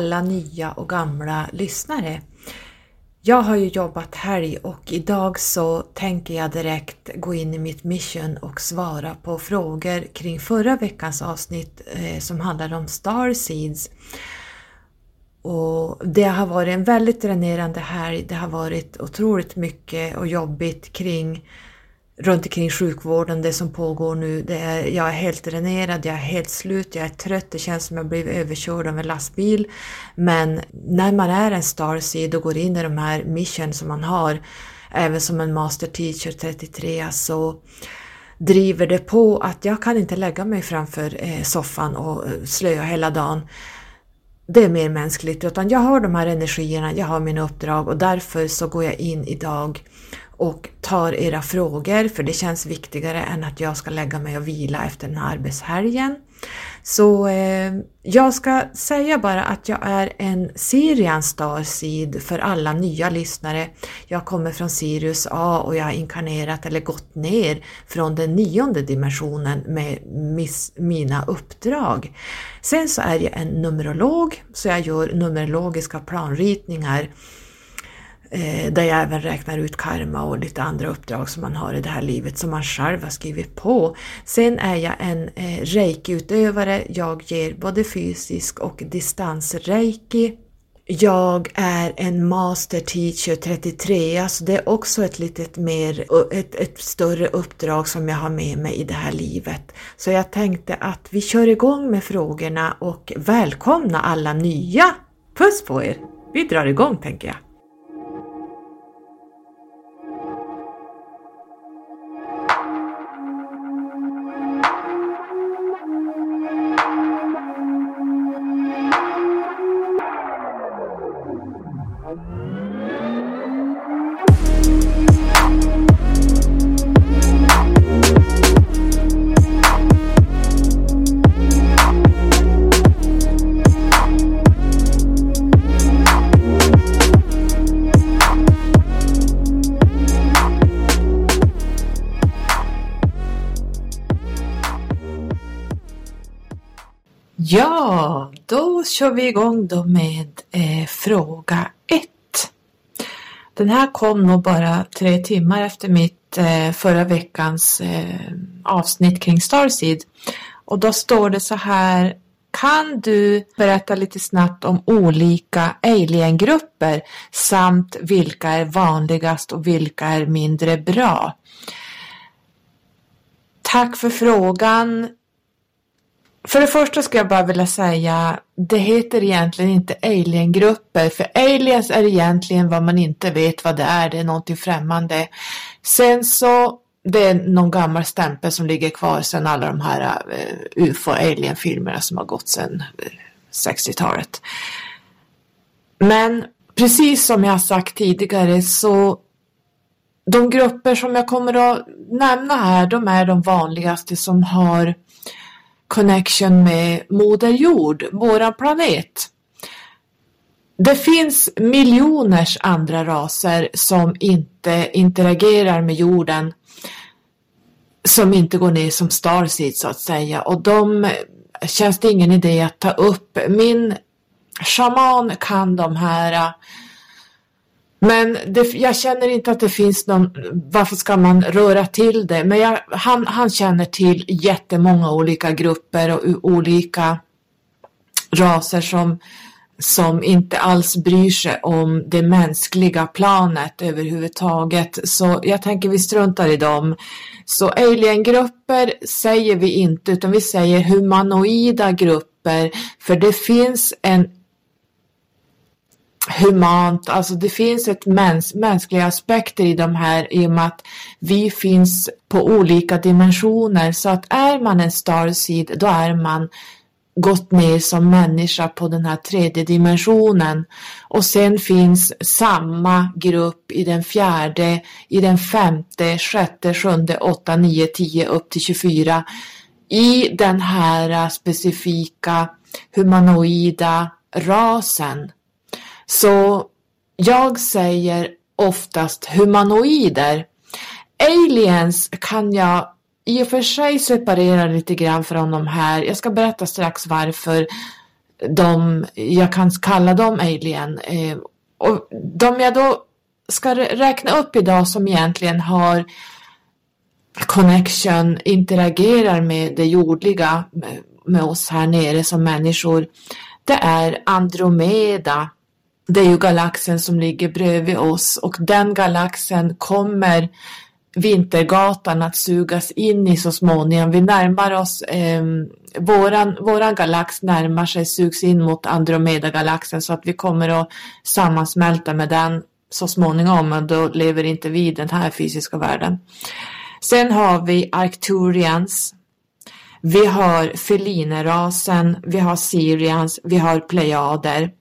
Alla nya och gamla lyssnare! Jag har ju jobbat helg och idag så tänker jag direkt gå in i mitt mission och svara på frågor kring förra veckans avsnitt eh, som handlade om Starseeds. Och det har varit en väldigt dränerande helg. Det har varit otroligt mycket och jobbigt kring runt omkring sjukvården, det som pågår nu. Det är, jag är helt dränerad, jag är helt slut, jag är trött, det känns som jag blivit överkörd av en lastbil. Men när man är en starseed och går in i de här mission som man har, även som en master teacher 33, så driver det på att jag kan inte lägga mig framför eh, soffan och eh, slöa hela dagen. Det är mer mänskligt, utan jag har de här energierna, jag har mina uppdrag och därför så går jag in idag och tar era frågor för det känns viktigare än att jag ska lägga mig och vila efter den här arbetshelgen. Så eh, jag ska säga bara att jag är en Sirian Starseed för alla nya lyssnare. Jag kommer från Sirius A och jag har inkarnerat eller gått ner från den nionde dimensionen med miss, mina uppdrag. Sen så är jag en numerolog så jag gör numerologiska planritningar Eh, där jag även räknar ut karma och lite andra uppdrag som man har i det här livet som man själv har skrivit på. Sen är jag en eh, reiki-utövare, jag ger både fysisk och distansreiki. Jag är en master teacher 33, alltså det är också ett litet mer, ett, ett större uppdrag som jag har med mig i det här livet. Så jag tänkte att vi kör igång med frågorna och välkomna alla nya! Puss på er! Vi drar igång tänker jag. Kör vi igång då med eh, fråga 1. Den här kom nog bara tre timmar efter mitt eh, förra veckans eh, avsnitt kring Starseed. Och då står det så här kan du berätta lite snabbt om olika aliengrupper samt vilka är vanligast och vilka är mindre bra? Tack för frågan. För det första ska jag bara vilja säga, det heter egentligen inte aliengrupper, för aliens är egentligen vad man inte vet vad det är, det är någonting främmande. Sen så, det är någon gammal stämpel som ligger kvar sedan alla de här eh, uh, ufo-alien-filmerna som har gått sedan uh, eh, 60-talet. Men precis som jag har sagt tidigare så de grupper som jag kommer att nämna här, de är de vanligaste som har connection med Moder Jord, våran planet. Det finns miljoners andra raser som inte interagerar med jorden som inte går ner som starseed så att säga och de känns det ingen idé att ta upp. Min shaman kan de här men det, jag känner inte att det finns någon, varför ska man röra till det? Men jag, han, han känner till jättemånga olika grupper och olika raser som, som inte alls bryr sig om det mänskliga planet överhuvudtaget. Så jag tänker vi struntar i dem. Så aliengrupper säger vi inte utan vi säger humanoida grupper för det finns en humant, alltså det finns ett mäns mänskliga aspekter i de här i och med att vi finns på olika dimensioner. Så att är man en starseed då är man gått ner som människa på den här tredje dimensionen. Och sen finns samma grupp i den fjärde, i den femte, sjätte, sjunde, åtta, nio, tio upp till 24 i den här specifika humanoida rasen så jag säger oftast humanoider. Aliens kan jag i och för sig separera lite grann från de här. Jag ska berätta strax varför. de, jag kan kalla dem alien. Eh, och de jag då ska räkna upp idag som egentligen har connection, interagerar med det jordliga, med oss här nere som människor, det är Andromeda. Det är ju galaxen som ligger bredvid oss och den galaxen kommer Vintergatan att sugas in i så småningom. Vi närmar oss, eh, våran, våran galax närmar sig, sugs in mot Andromeda-galaxen så att vi kommer att sammansmälta med den så småningom, men då lever inte vi i den här fysiska världen. Sen har vi Arcturians, vi har felinerasen, vi har Sirians, vi har Plejader.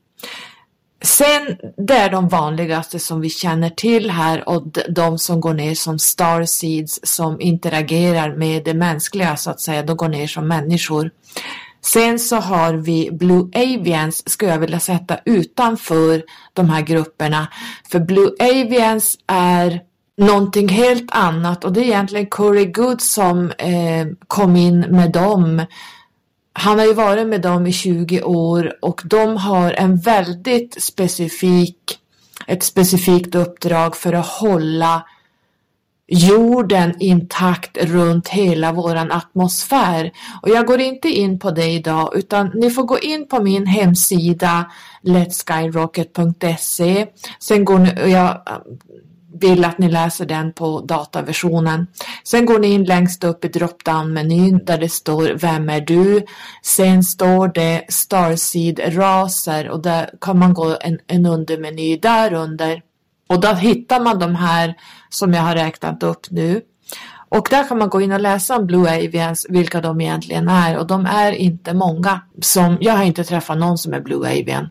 Sen, det är de vanligaste som vi känner till här och de som går ner som starseeds som interagerar med det mänskliga så att säga, de går ner som människor. Sen så har vi Blue Avians, skulle jag vilja sätta utanför de här grupperna. För Blue Avians är någonting helt annat och det är egentligen Corey Good som eh, kom in med dem. Han har ju varit med dem i 20 år och de har en väldigt specifik, ett specifikt uppdrag för att hålla jorden intakt runt hela våran atmosfär. Och jag går inte in på det idag utan ni får gå in på min hemsida letskyrocket.se. Sen går ni, jag vill att ni läser den på dataversionen. Sen går ni in längst upp i drop-down-menyn där det står Vem är du? Sen står det Starseed-raser och där kan man gå en, en undermeny där under. Och då hittar man de här som jag har räknat upp nu. Och där kan man gå in och läsa om Blue Avians, vilka de egentligen är. Och de är inte många. Som, jag har inte träffat någon som är Blue Avian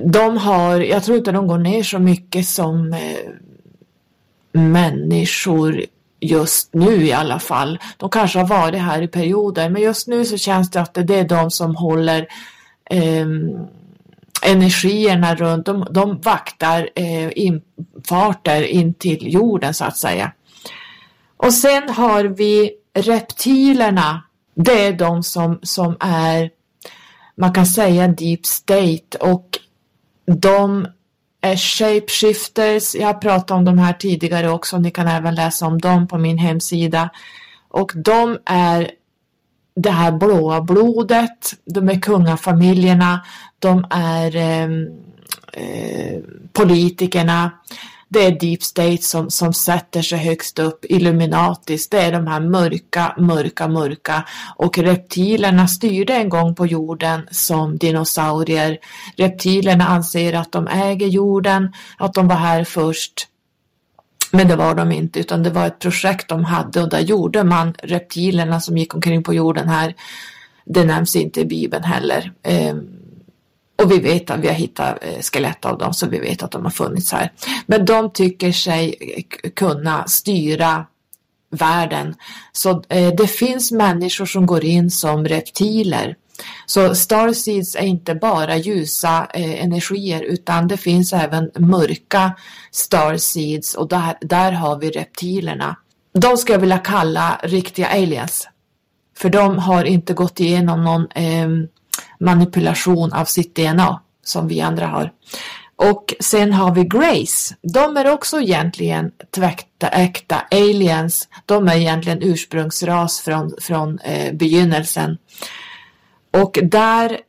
de har, jag tror inte de går ner så mycket som eh, människor just nu i alla fall. De kanske har varit här i perioder, men just nu så känns det att det är de som håller eh, energierna runt, de, de vaktar eh, infarter in till jorden så att säga. Och sen har vi reptilerna. Det är de som, som är, man kan säga deep state och de är shapeshifters. Jag har pratat om de här tidigare också. Ni kan även läsa om dem på min hemsida. Och de är det här blåa blodet. De är kungafamiljerna. De är eh, eh, politikerna det är deep state som, som sätter sig högst upp, Illuminatis, det är de här mörka, mörka, mörka och reptilerna styrde en gång på jorden som dinosaurier. Reptilerna anser att de äger jorden, att de var här först. Men det var de inte, utan det var ett projekt de hade och där gjorde man reptilerna som gick omkring på jorden här. Det nämns inte i Bibeln heller. Ehm, och vi vet att vi har hittat eh, skelett av dem så vi vet att de har funnits här. Men de tycker sig kunna styra världen. Så eh, det finns människor som går in som reptiler. Så starseeds är inte bara ljusa eh, energier utan det finns även mörka starseeds och där, där har vi reptilerna. De ska jag vilja kalla riktiga aliens. För de har inte gått igenom någon eh, manipulation av sitt DNA som vi andra har. Och sen har vi Grace. De är också egentligen tväkta, äkta aliens. De är egentligen ursprungsras från, från eh, begynnelsen. Och där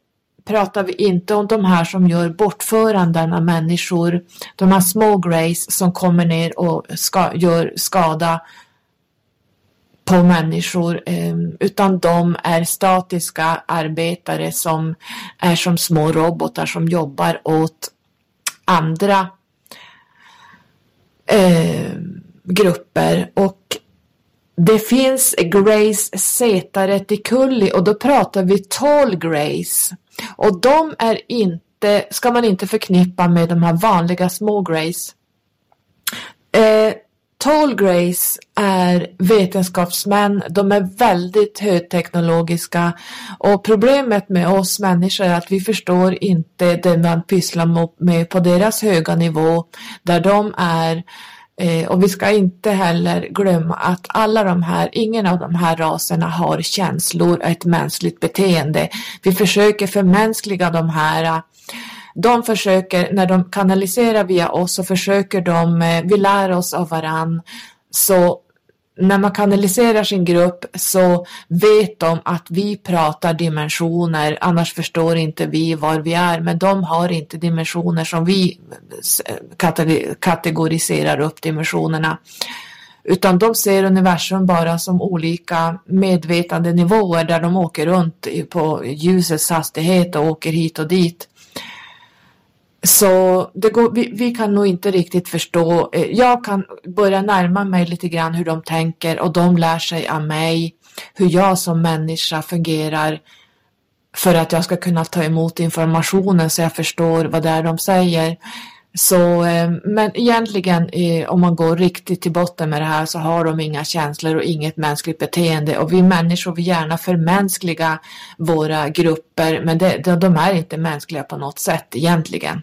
pratar vi inte om de här som gör bortföranden av människor. De här små Grace som kommer ner och ska, gör skada på människor ehm, utan de är statiska arbetare som är som små robotar som jobbar åt andra eh, grupper och det finns Grace Zeta Reticuli och då pratar vi tall Grace och de är inte, ska man inte förknippa med de här vanliga små Grace. Eh, Tall Grace är vetenskapsmän, de är väldigt högteknologiska. Och problemet med oss människor är att vi förstår inte det man pysslar med på deras höga nivå där de är. Eh, och vi ska inte heller glömma att alla de här, ingen av de här raserna har känslor och ett mänskligt beteende. Vi försöker förmänskliga de här de försöker, när de kanaliserar via oss så försöker de, eh, vi lär oss av varann, så när man kanaliserar sin grupp så vet de att vi pratar dimensioner, annars förstår inte vi var vi är, men de har inte dimensioner som vi eh, kategoriserar upp dimensionerna. Utan de ser universum bara som olika medvetande nivåer där de åker runt på ljusets hastighet och åker hit och dit. Så det går, vi, vi, kan nog inte riktigt förstå. Eh, jag kan börja närma mig lite grann hur de tänker och de lär sig av mig hur jag som människa fungerar för att jag ska kunna ta emot informationen så jag förstår vad det är de säger. Så, eh, men egentligen eh, om man går riktigt till botten med det här så har de inga känslor och inget mänskligt beteende och vi människor vill gärna förmänskliga våra grupper men det, de är inte mänskliga på något sätt egentligen.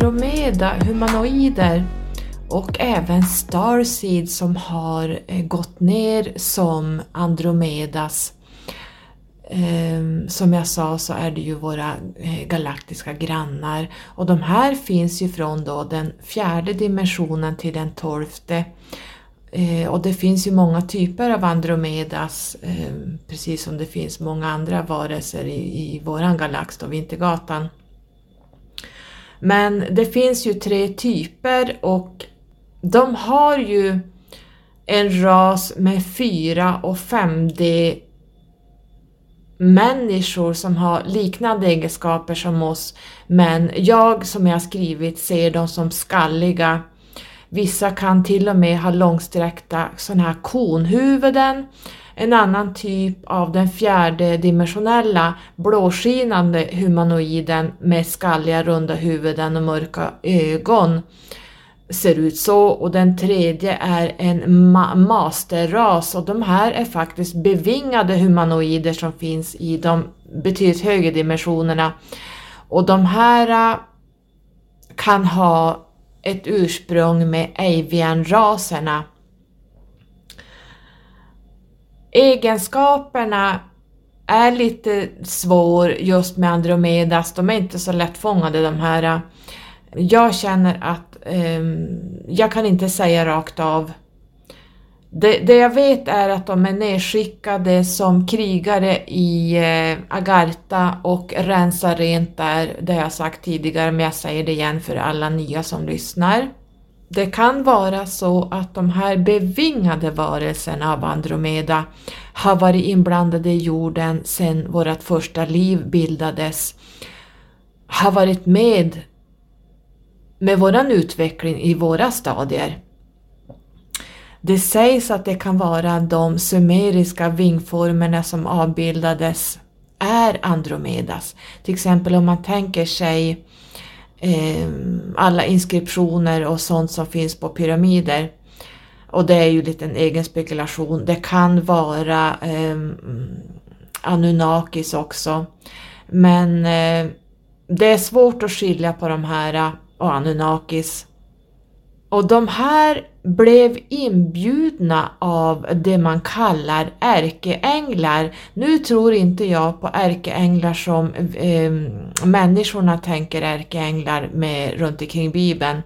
Andromeda humanoider och även Starseed som har eh, gått ner som Andromedas. Ehm, som jag sa så är det ju våra eh, galaktiska grannar och de här finns ju från då den fjärde dimensionen till den tolfte. Eh, och det finns ju många typer av Andromedas, ehm, precis som det finns många andra varelser i, i våran galax, då Vintergatan. Men det finns ju tre typer och de har ju en ras med 4 och 5D människor som har liknande egenskaper som oss men jag som jag skrivit ser dem som skalliga. Vissa kan till och med ha långsträckta sådana här konhuvuden en annan typ av den fjärde dimensionella blåskinande humanoiden med skalliga runda huvuden och mörka ögon ser ut så. Och den tredje är en ma masterras. Och de här är faktiskt bevingade humanoider som finns i de betydligt högre dimensionerna. Och de här äh, kan ha ett ursprung med avian-raserna Egenskaperna är lite svår just med Andromedas, de är inte så lättfångade de här. Jag känner att eh, jag kan inte säga rakt av. Det, det, jag vet är att de är nedskickade som krigare i eh, Agartha och rensar rent där, det har jag sagt tidigare men jag säger det igen för alla nya som lyssnar. Det kan vara så att de här bevingade varelserna av Andromeda har varit inblandade i jorden sedan vårt första liv bildades, har varit med med våran utveckling i våra stadier. Det sägs att det kan vara de sumeriska vingformerna som avbildades är Andromedas. Till exempel om man tänker sig eh, Ehm, alla inskriptioner och sånt som finns på pyramider. Och det är ju lite en egen spekulation. Det kan vara eh, Anunnakis också. Men eh, det är svårt att skilja på de här och Anunnakis. Och de här blev inbjudna av det man kallar ärkeänglar. Nu tror inte jag på ärkeänglar som eh, människorna tänker ärkeänglar med runt omkring bibeln.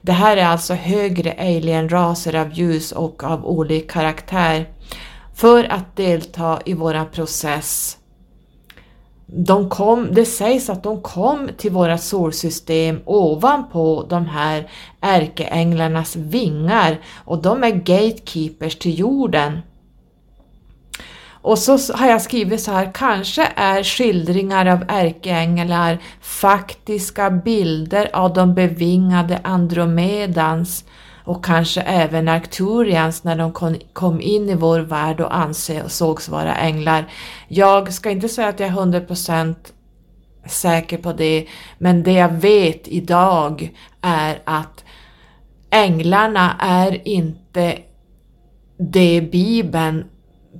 Det här är alltså högre alienraser av ljus och av olika karaktär för att delta i våran process de kom, det sägs att de kom till våra solsystem ovanpå de här ärkeänglarnas vingar och de är gatekeepers till jorden. Och så har jag skrivit så här, kanske är skildringar av ärkeänglar faktiska bilder av de bevingade Andromedans och kanske även Arcturians när de kom in i vår värld och ansågs vara änglar. Jag ska inte säga att jag är 100% säker på det, men det jag vet idag är att änglarna är inte det Bibeln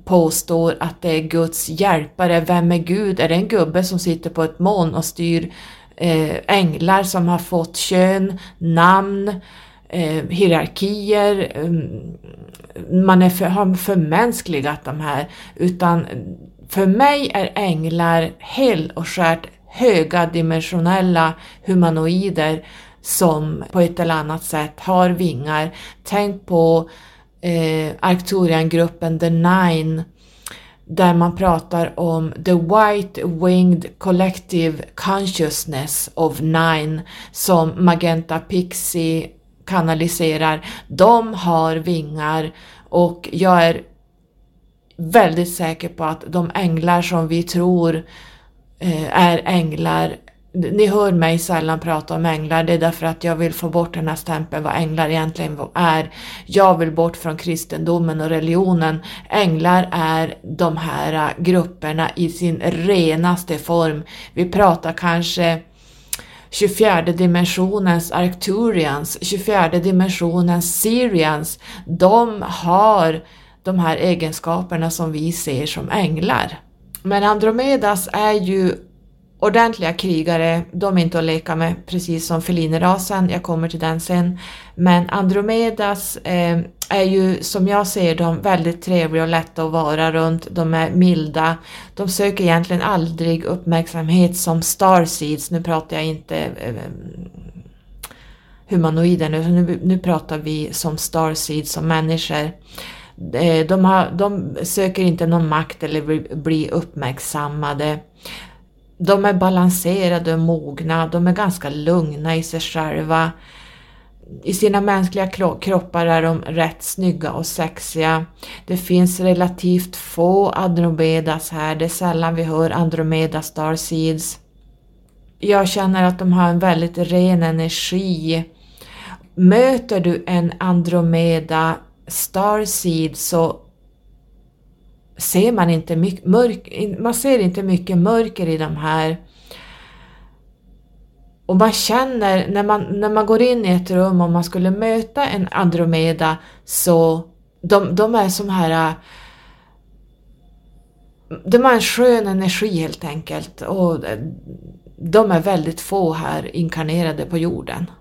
påstår att det är Guds hjälpare. Vem är Gud? Är det en gubbe som sitter på ett moln och styr eh, änglar som har fått kön, namn, eh, hierarkier? Eh, man är för, har förmänskligat de här. Utan för mig är änglar hel och skärt höga dimensionella humanoider som på ett eller annat sätt har vingar. Tänk på eh, Arcturian-gruppen The Nine där man pratar om the white winged collective consciousness of nine som Magenta Pixie kanaliserar. De har vingar och jag är väldigt säker på att de änglar som vi tror eh, är änglar ni hör mig sällan prata om änglar, det är därför att jag vill få bort den här stämpeln vad änglar egentligen är. Jag vill bort från kristendomen och religionen. Änglar är de här eh, grupperna i sin renaste form. Vi pratar kanske 24 dimensionens Arcturians, 24 dimensionens Syrians. De har de här egenskaperna som vi ser som änglar. Men Andromedas är ju ordentliga krigare, de är inte att leka med, precis som felinerasen, jag kommer till den sen. Men Andromedas eh, är ju som jag ser dem väldigt trevliga och lätta att vara runt, de är milda, de söker egentligen aldrig uppmärksamhet som starseeds, nu pratar jag inte eh, eh humanoider nu, nu, nu pratar vi som starseeds, som människor. Eh, de, har, de söker inte någon makt eller blir bli uppmärksammade. De är balanserade och mogna, de är ganska lugna i sig själva. I sina mänskliga kroppar är de rätt snygga och sexiga. Det finns relativt få Andromedas här, det är sällan vi hör Andromeda Starseeds. Jag känner att de har en väldigt ren energi. Möter du en Andromeda Starseed så ser man inte mycket mörk, man ser inte mycket mörker i de här. Och man känner, när man, när man går in i ett rum och man skulle möta en Andromeda så de, de är som här äh, de har en skön energi helt enkelt och äh, de är väldigt få här inkarnerade på jorden.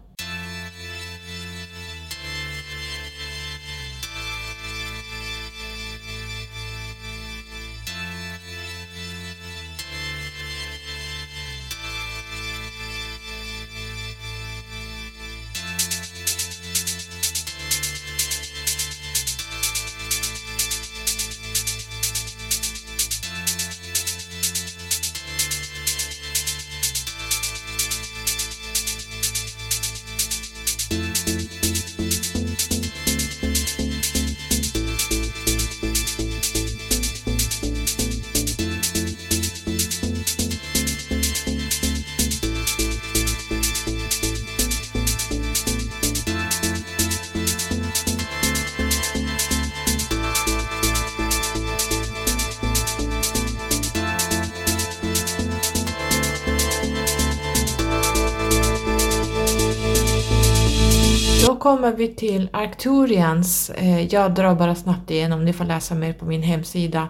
Till Arcturians. Eh, jag drar bara snabbt igenom, ni får läsa mer på min hemsida.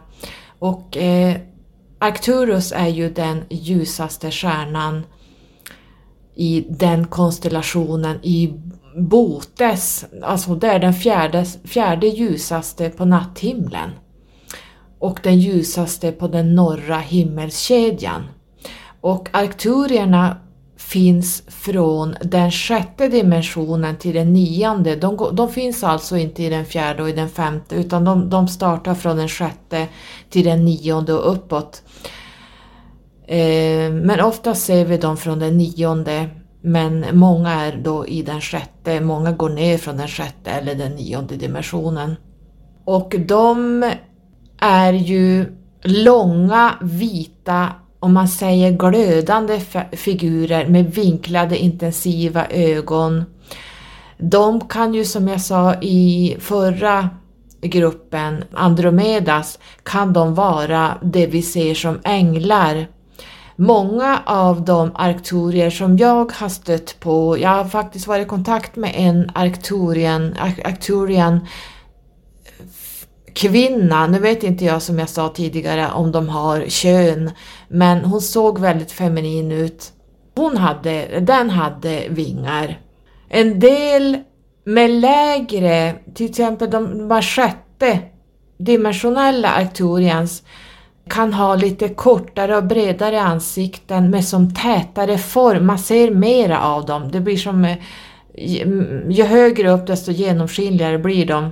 Och eh, Arcturus är ju den ljusaste stjärnan i den konstellationen i Botes, alltså det är den fjärde, fjärde ljusaste på natthimlen och den ljusaste på den norra himmelskedjan. Och Arcturierna finns från den sjätte dimensionen till den nionde. De, de finns alltså inte i den fjärde och i den femte utan de, de startar från den sjätte till den nionde och uppåt. Eh, men ofta ser vi dem från den nionde men många är då i den sjätte, många går ner från den sjätte eller den nionde dimensionen. Och de är ju långa vita om man säger glödande figurer med vinklade intensiva ögon. De kan ju som jag sa i förra gruppen Andromedas kan de vara det vi ser som änglar. Många av de arkturier som jag har stött på, jag har faktiskt varit i kontakt med en arkturian, arkturian kvinna, nu vet inte jag som jag sa tidigare om de har kön, men hon såg väldigt feminin ut. Hon hade, den hade vingar. En del med lägre, till exempel de var sjätte dimensionella Arcturians kan ha lite kortare och bredare ansikten med som tätare form, man ser mera av dem. Det blir som, eh, ju högre upp desto genomskinligare blir de.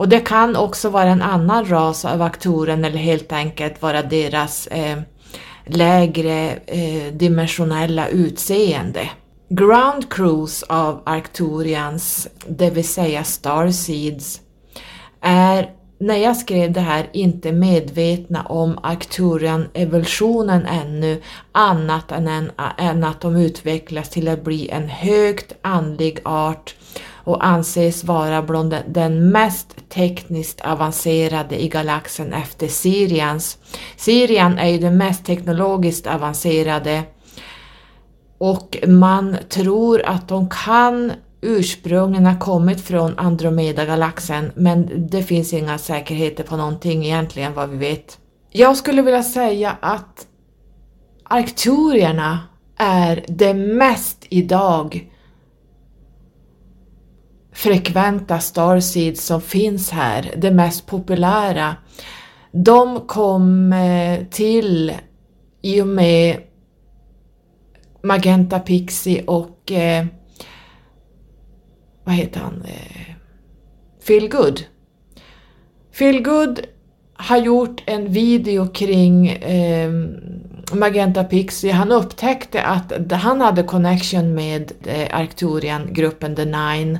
Och det kan också vara en annan ras av aktoren eller helt enkelt vara deras eh, lägre eh, dimensionella utseende. Ground Cruise av Arcturians, det vill säga Starseeds, är när jag skrev det här inte medvetna om Arcturian-evolutionen ännu annat än, en, än att de utvecklas till att bli en högt andlig art och anses vara bland den mest tekniskt avancerade i galaxen efter Sirians. Sirian är ju den mest teknologiskt avancerade och man tror att de kan ursprungligen ha kommit från Andromeda-galaxen men det finns inga säkerheter på någonting egentligen vad vi vet. Jag skulle vilja säga att arkturierna är det mest idag frekventa starseeds som finns här, det mest populära. De kom till i och med Magenta Pixie och eh, vad heter han? Eh, Phil Good. Feel Good har gjort en video kring eh, Magenta Pixie. Han upptäckte att han hade connection med eh, Arcturian-gruppen The Nine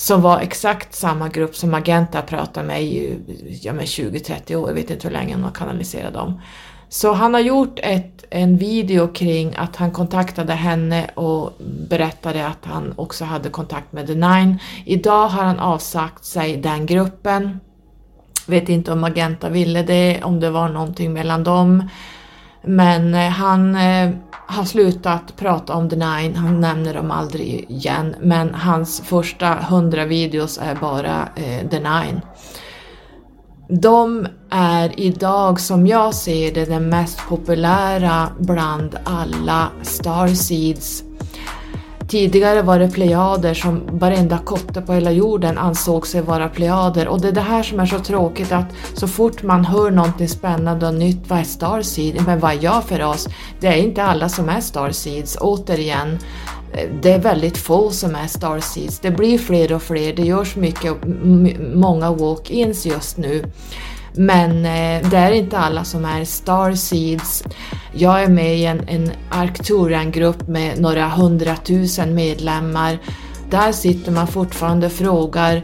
som var exakt samma grupp som Magenta pratade med i ja, 20-30 år, jag vet inte hur länge han har kanaliserat dem. Så han har gjort ett, en video kring att han kontaktade henne och berättade att han också hade kontakt med The Nine. Idag har han avsagt sig den gruppen. Vet inte om Magenta ville det, om det var någonting mellan dem. Men eh, han eh, har slutat prata om The Nine, han nämner dem aldrig igen. Men hans första hundra videos är bara eh, The Nine. De är idag, som jag ser det, den mest populära bland alla Starseeds Tidigare var det plejader som varenda kotte på hela jorden ansåg sig vara plejader och det är det här som är så tråkigt att så fort man hör någonting spännande och nytt, vad är Starseed? Men vad är jag för oss? Det är inte alla som är Starseeds, återigen. Det är väldigt få som är Starseeds. Det blir fler och fler, det görs mycket, många walk-ins just nu. Men eh, det är inte alla som är Starseeds. Jag är med i en, en Arcturian-grupp med några hundratusen medlemmar. Där sitter man fortfarande och frågar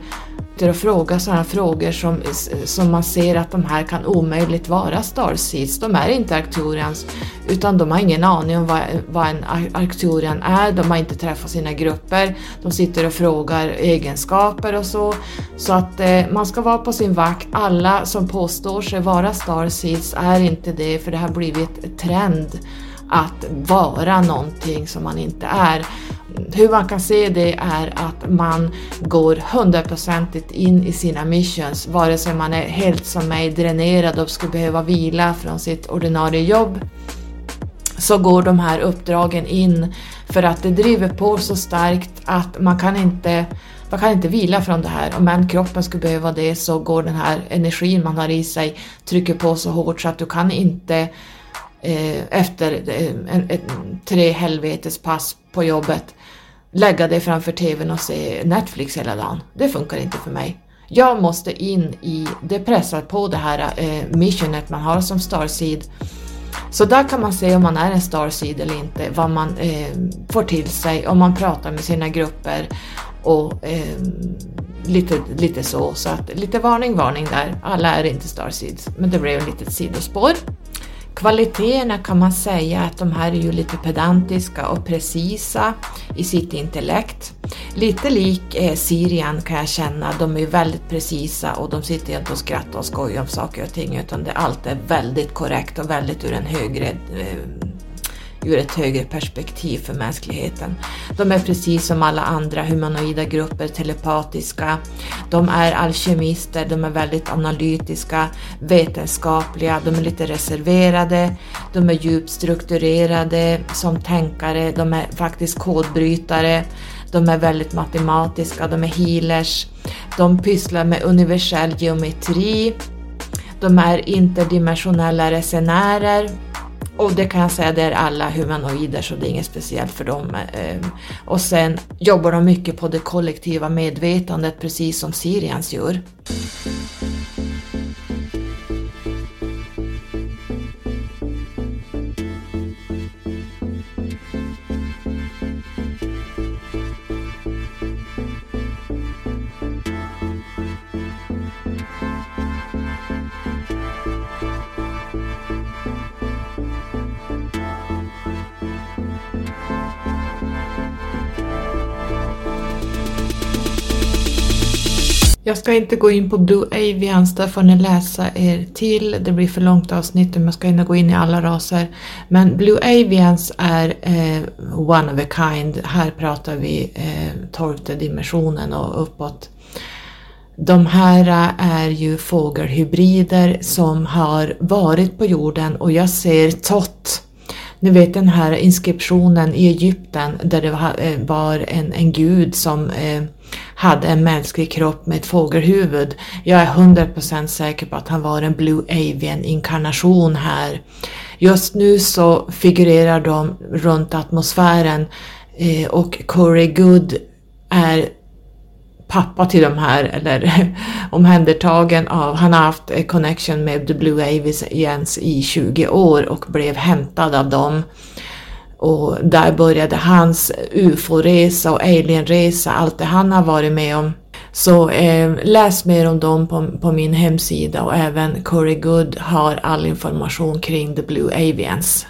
sitter och frågar sådana frågor som, som man ser att de här kan omöjligt vara Starseeds. De är inte Arcturians utan de har ingen aning om vad, vad en Arcturian är, de har inte träffat sina grupper, de sitter och frågar egenskaper och så. Så att eh, man ska vara på sin vakt. Alla som påstår sig vara Starseeds är inte det för det har blivit trend att vara någonting som man inte är. Hur man kan se det är att man går hundraprocentigt in i sina missions, vare sig man är helt som mig dränerad och skulle behöva vila från sitt ordinarie jobb, så går de här uppdragen in för att det driver på så starkt att man kan inte man kan inte vila från det här. Om än kroppen skulle behöva det så går den här energin man har i sig, trycker på så hårt så att du kan inte Eh, efter eh, tre helvetes pass på jobbet lägga dig framför TVn och se Netflix hela dagen. Det funkar inte för mig. Jag måste in i, det pressar på det här eh, missionet man har som Starseed. Så där kan man se om man är en Starseed eller inte, vad man eh, får till sig, om man pratar med sina grupper och eh, lite, lite så. Så att lite varning, varning där. Alla är inte Starseeds, men det blev ett litet sidospår. Kvaliteterna kan man säga att de här är ju lite pedantiska och precisa i sitt intellekt. Lite lik eh, Sirian kan jag känna, de är ju väldigt precisa och de sitter inte och skrattar och skojar om saker och ting utan det allt är väldigt korrekt och väldigt ur en högre eh, ur ett högre perspektiv för mänskligheten. De är precis som alla andra humanoida grupper telepatiska. De är alkemister, de är väldigt analytiska, vetenskapliga, de är lite reserverade, de är djupt strukturerade som tänkare, de är faktiskt kodbrytare, de är väldigt matematiska, de är healers, de pysslar med universell geometri, de är interdimensionella resenärer, och det kan jag säga, det är alla humanoider så det är inget speciellt för dem. Ehm, och sen jobbar de mycket på det kollektiva medvetandet precis som Sirians gör. Jag ska inte gå in på Blue Avians, där får ni läsa er till. Det blir för långt avsnitt om jag ska hinna gå in i alla raser. Men Blue Avians är eh, one of a kind. Här pratar vi eh, tolfte dimensionen och uppåt. De här eh, är ju fågelhybrider som har varit på jorden och jag ser Tott. ni vet den här inskriptionen i Egypten där det var eh, en, en gud som eh, hade en mänsklig kropp med ett fågelhuvud. Jag är 100% säker på att han var en Blue Avian inkarnation här. Just nu så figurerar de runt atmosfären eh, och Corey Good är pappa till de här, eller omhändertagen av, han har haft connection med The Blue Avians i 20 år och blev hämtad av dem. Och där började hans ufo-resa och alien-resa, allt det han har varit med om. Så eh, läs mer om dem på, på, min hemsida och även Corey Good har all information kring The Blue Avians.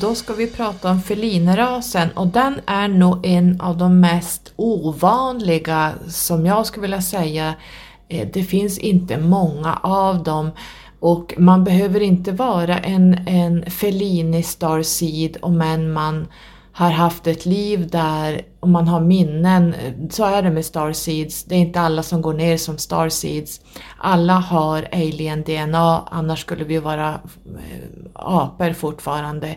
Då ska vi prata om felinerasen och den är nog en av de mest ovanliga som jag skulle vilja säga. Eh, det finns inte många av dem och man behöver inte vara en, en felini starseed om än man har haft ett liv där, om man har minnen, så är det med starseeds. Det är inte alla som går ner som starseeds. Alla har alien-DNA, annars skulle vi vara eh, apor fortfarande.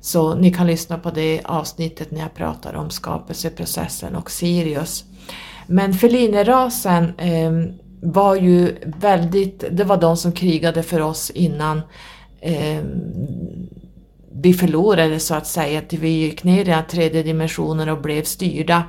Så ni kan lyssna på det avsnittet när jag pratar om skapelseprocessen och Sirius. Men felinerasen eh, var ju väldigt, det var de som krigade för oss innan eh, vi förlorade så att säga, att vi gick ner i den tredje dimensionen och blev styrda.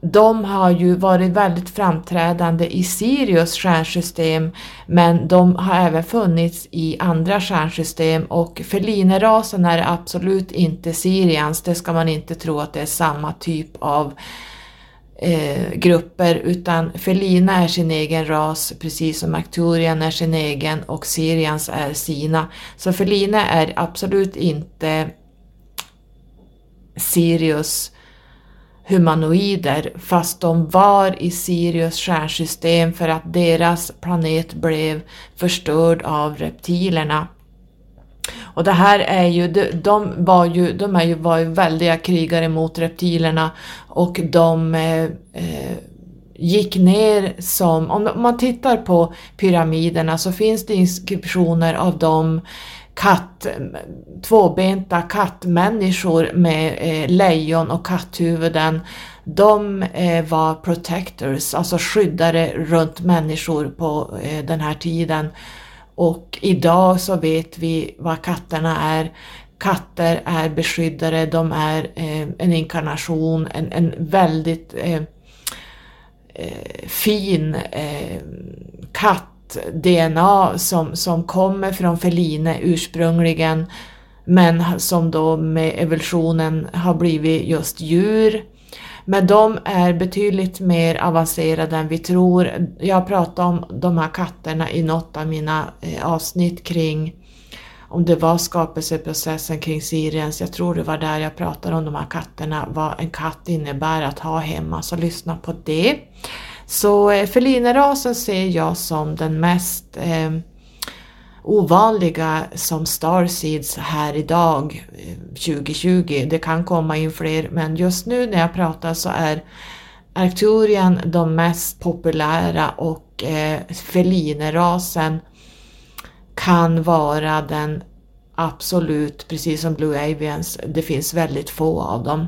De har ju varit väldigt framträdande i Sirius stjärnsystem men de har även funnits i andra stjärnsystem och felinerasen är absolut inte Sirians, det ska man inte tro att det är samma typ av eh, grupper utan Felina är sin egen ras precis som Arcturian är sin egen och Sirians är sina. Så Felina är absolut inte Sirius humanoider fast de var i Sirius stjärnsystem för att deras planet blev förstörd av reptilerna. Och det här är ju, de, de var ju, de är ju, var ju väldiga krigare mot reptilerna. Och de eh, eh, gick ner som, om man tittar på pyramiderna så finns det inskriptioner av dem. Katt, tvåbenta kattmänniskor med eh, lejon och katthuvuden, de eh, var protectors, alltså skyddare runt människor på eh, den här tiden. Och idag så vet vi vad katterna är. Katter är beskyddare, de är eh, en inkarnation, en, en väldigt eh, eh fin eh, katt-DNA som, som kommer från feline ursprungligen men som då med evolutionen har blivit just djur. Men de är betydligt mer avancerade än vi tror. Jag pratade om de här katterna i något av mina eh, avsnitt kring om det var skapelseprocessen kring Siriens, jag tror det var där jag pratade om de här katterna, vad en katt innebär att ha hemma, så lyssna på det. Så eh, felinerasen ser jag som den mest eh, ovanliga som starseeds här idag eh, 2020. Det kan komma in fler men just nu när jag pratar så är Arcturian de mest populära och eh, felinerasen kan vara den absolut, precis som Blue Avians, det finns väldigt få av dem.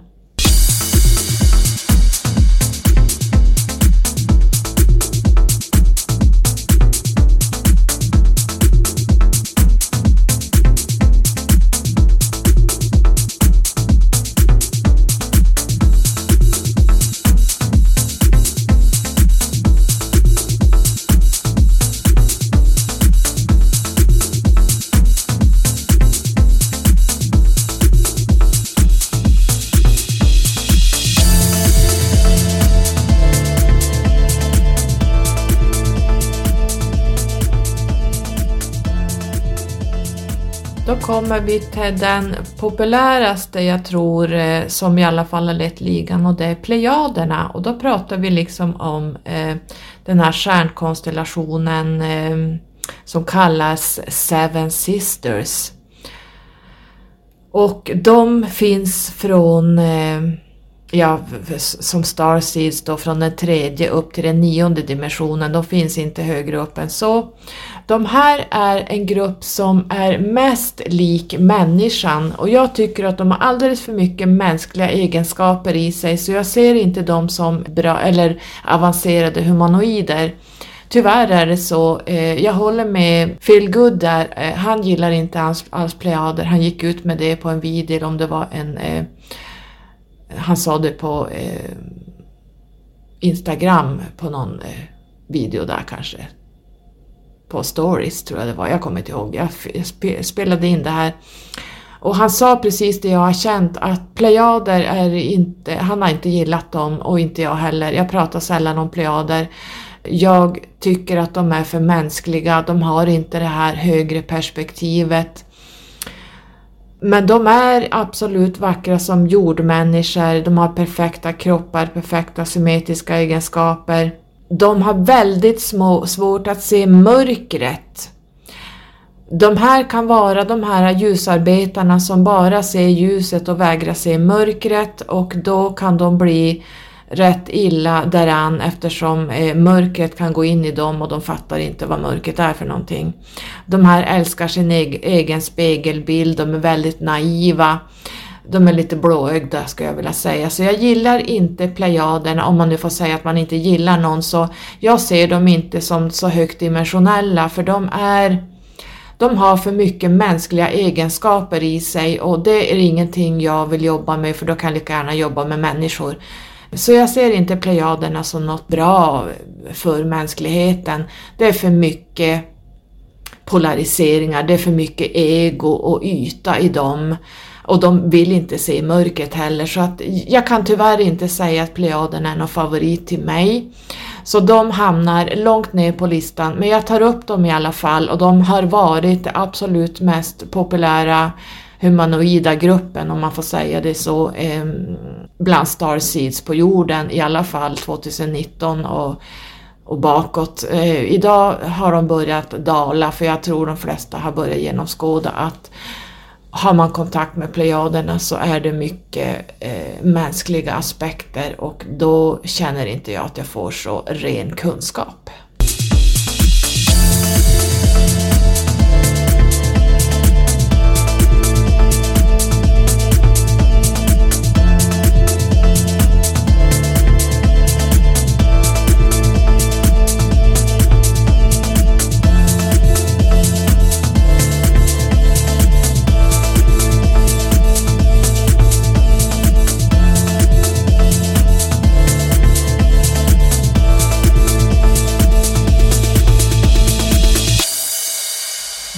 Kommer vi till den populäraste jag tror eh, som i alla fall har lett ligan och det är Plejaderna och då pratar vi liksom om eh, den här stjärnkonstellationen eh, som kallas Seven Sisters. Och de finns från eh, ja, som Starseeds då från den tredje upp till den nionde dimensionen, de finns inte högre upp än så. De här är en grupp som är mest lik människan och jag tycker att de har alldeles för mycket mänskliga egenskaper i sig så jag ser inte dem som bra eller avancerade humanoider. Tyvärr är det så. Eh, jag håller med Phil Good där. Eh, han gillar inte alls, alls plejader. Han gick ut med det på en video om det var en eh, han sa det på eh, Instagram på någon eh, video där kanske. På stories tror jag det var, jag kommer inte ihåg. Jag, spelade in det här. Och han sa precis det jag har känt att plejader är inte, han har inte gillat dem och inte jag heller. Jag pratar sällan om plejader. Jag tycker att de är för mänskliga, de har inte det här högre perspektivet. Men de är absolut vackra som jordmänniskor, de har perfekta kroppar, perfekta symmetriska egenskaper. De har väldigt små, svårt att se mörkret. De här kan vara de här ljusarbetarna som bara ser ljuset och vägrar se mörkret och då kan de bli rätt illa däran eftersom eh, mörkret kan gå in i dem och de fattar inte vad mörkret är för någonting. De här älskar sin egen spegelbild, de är väldigt naiva. De är lite blåögda skulle jag vilja säga, så jag gillar inte plejaderna om man nu får säga att man inte gillar någon så jag ser dem inte som så högt dimensionella för de är de har för mycket mänskliga egenskaper i sig och det är ingenting jag vill jobba med för då kan jag lika gärna jobba med människor. Så jag ser inte plejaderna som något bra för mänskligheten. Det är för mycket polariseringar, det är för mycket ego och yta i dem. Och de vill inte se mörkret heller så att jag kan tyvärr inte säga att plejaderna är någon favorit till mig. Så de hamnar långt ner på listan men jag tar upp dem i alla fall och de har varit det absolut mest populära humanoida gruppen, om man får säga det så, eh, bland starseeds på jorden, i alla fall 2019 och, och bakåt. Eh, idag har de börjat dala, för jag tror de flesta har börjat genomskåda att har man kontakt med plejaderna så är det mycket eh, mänskliga aspekter och då känner inte jag att jag får så ren kunskap.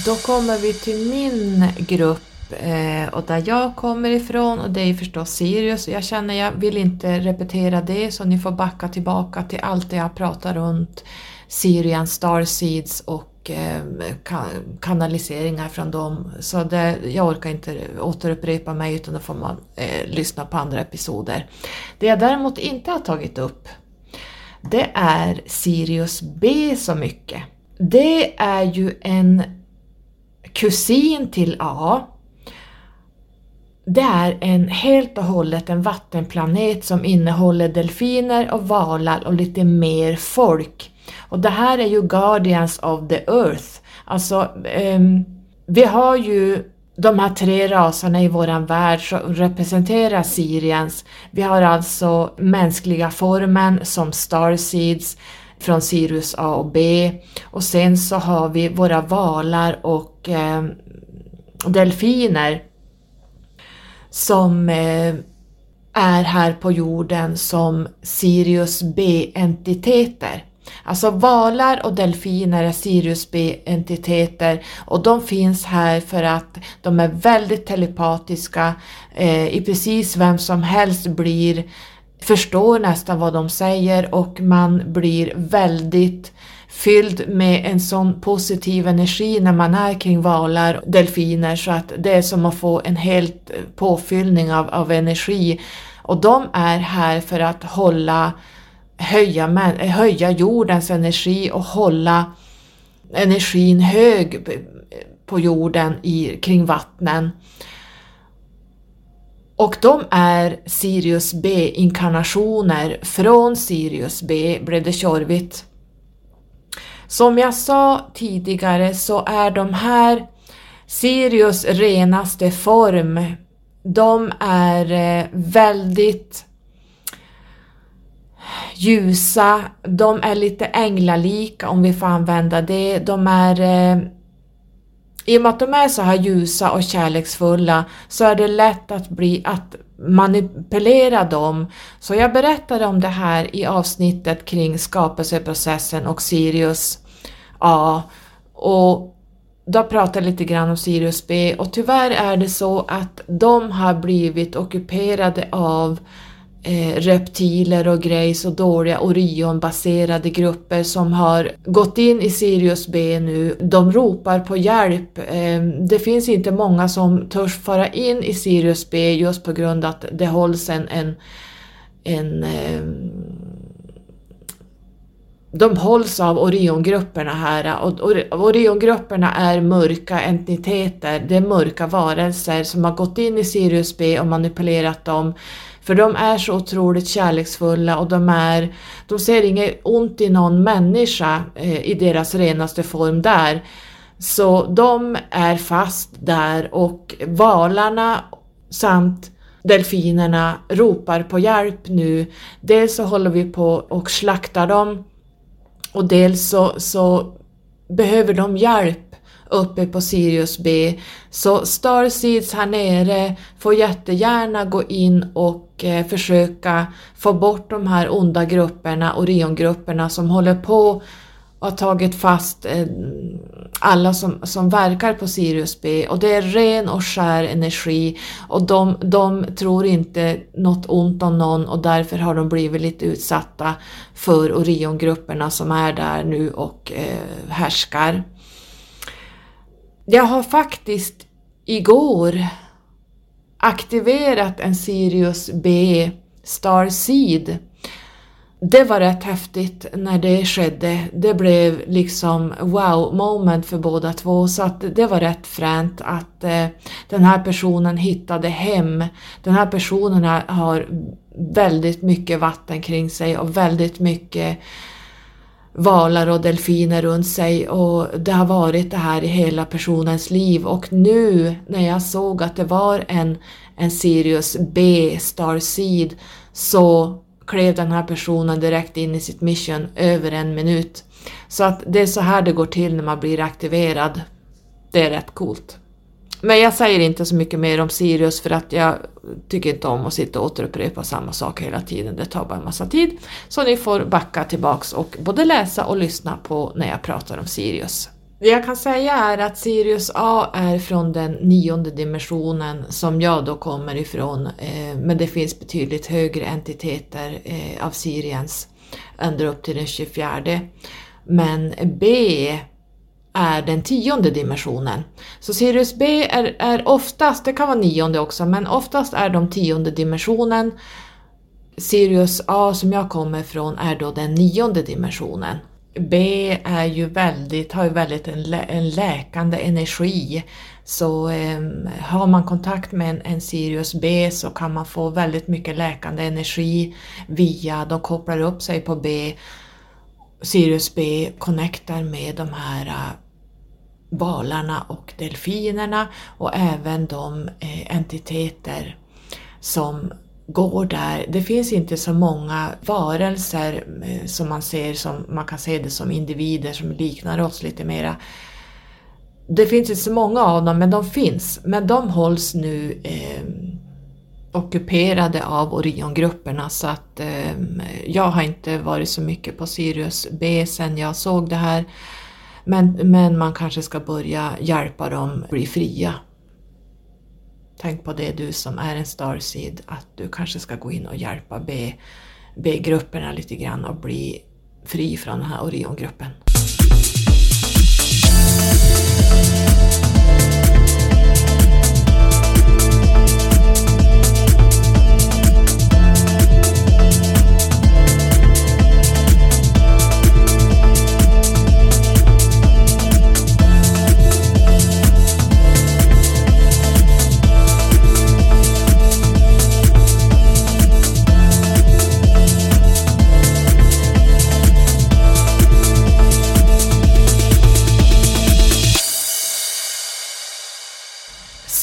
Då kommer vi till min grupp eh, och där jag kommer ifrån och det är förstås Sirius. Jag känner jag vill inte repetera det så ni får backa tillbaka till allt det jag pratar runt Sirian Starseeds och eh, kanaliseringar från dem. Så det, jag orkar inte återupprepa mig utan då får man eh, lyssna på andra episoder. Det jag däremot inte har tagit upp det är Sirius B så mycket. Det är ju en kusin till A. Det är en helt och hållet en vattenplanet som innehåller delfiner och valar och lite mer folk. Och det här är ju Guardians of the Earth. Alltså, um, vi har ju de här tre raserna i våran värld som representerar Sirians. Vi har alltså mänskliga formen som Starseeds från Sirius A och B och sen så har vi våra valar och eh, delfiner som eh, är här på jorden som Sirius B-entiteter. Alltså valar och delfiner är Sirius B-entiteter och de finns här för att de är väldigt telepatiska. Eh, I precis vem som helst blir förstår nästan vad de säger och man blir väldigt fylld med en sån positiv energi när man är kring valar och delfiner så att det är som att få en helt påfyllning av, av energi. Och de är här för att hålla höja, höja jordens energi och hålla energin hög på jorden i, kring vattnen. Och de är Sirius B-inkarnationer. Från Sirius B blev det tjorvigt. Som jag sa tidigare så är de här Sirius renaste form, de är eh, väldigt ljusa, de är lite änglalika om vi får använda det. De är eh, i och med att de är så här ljusa och kärleksfulla så är det lätt att bli att manipulera dem. Så jag berättade om det här i avsnittet kring skapelseprocessen och Sirius A. Och då pratade jag lite grann om Sirius B och tyvärr är det så att de har blivit ockuperade av eh, reptiler och grejs och dåliga Orion-baserade grupper som har gått in i Sirius B nu. De ropar på hjälp. Eh, det finns inte många som törs fara in i Sirius B just på grund av att det hålls en, en, en eh, de hålls av Oriongrupperna här och Oriongrupperna är mörka entiteter, det är mörka varelser som har gått in i Sirius B och manipulerat dem för de är så otroligt kärleksfulla och de, är, de ser inget ont i någon människa eh, i deras renaste form där. Så de är fast där och valarna samt delfinerna ropar på hjälp nu. Dels så håller vi på och slaktar dem och dels så, så behöver de hjälp uppe på Sirius B. Så Starseeds här nere får jättegärna gå in och eh, försöka få bort de här onda grupperna, Oriongrupperna som håller på och har tagit fast eh, alla som, som verkar på Sirius B och det är ren och skär energi och de, de tror inte något ont om någon och därför har de blivit lite utsatta för Oriongrupperna som är där nu och eh, härskar. Jag har faktiskt igår aktiverat en Sirius B Star Seed. Det var rätt häftigt när det skedde. Det blev liksom wow moment för båda två så att det var rätt fränt att eh, den här personen hittade hem. Den här personen har väldigt mycket vatten kring sig och väldigt mycket valar och delfiner runt sig och det har varit det här i hela personens liv och nu när jag såg att det var en, en Sirius B Star Seed så klev den här personen direkt in i sitt mission över en minut. Så att det är så här det går till när man blir aktiverad. Det är rätt coolt. Men jag säger inte så mycket mer om Sirius för att jag tycker inte om att sitta och återupprepa samma sak hela tiden. Det tar bara en massa tid. Så ni får backa tillbaks och både läsa och lyssna på när jag pratar om Sirius. Det jag kan säga är att Sirius A är från den nionde dimensionen som jag då kommer ifrån, eh, men det finns betydligt högre entiteter eh, av Siriens ända upp till den 24. Men B är den tionde dimensionen. Så Sirius B är, är oftast, det kan vara nionde också, men oftast är de tionde dimensionen. Sirius A som jag kommer ifrån är då den nionde dimensionen. B är ju väldigt, har ju väldigt en, lä en läkande energi. Så eh, har man kontakt med en, en, Sirius B så kan man få väldigt mycket läkande energi via, de kopplar upp sig på B. Sirius B connectar med de här uh, valarna och delfinerna och även de eh, entiteter som går där. Det finns inte så många varelser eh, som man ser som, man kan se det som individer som liknar oss lite mera. Det finns inte så många av dem, men de finns. Men de hålls nu eh, ockuperade av Oriongrupperna så att eh, jag har inte varit så mycket på Sirius B sen jag såg det här. Men, men man kanske ska börja hjälpa dem bli fria. Tänk på det du som är en starseed, att du kanske ska gå in och hjälpa B-grupperna lite grann och bli fri från den här Oriongruppen.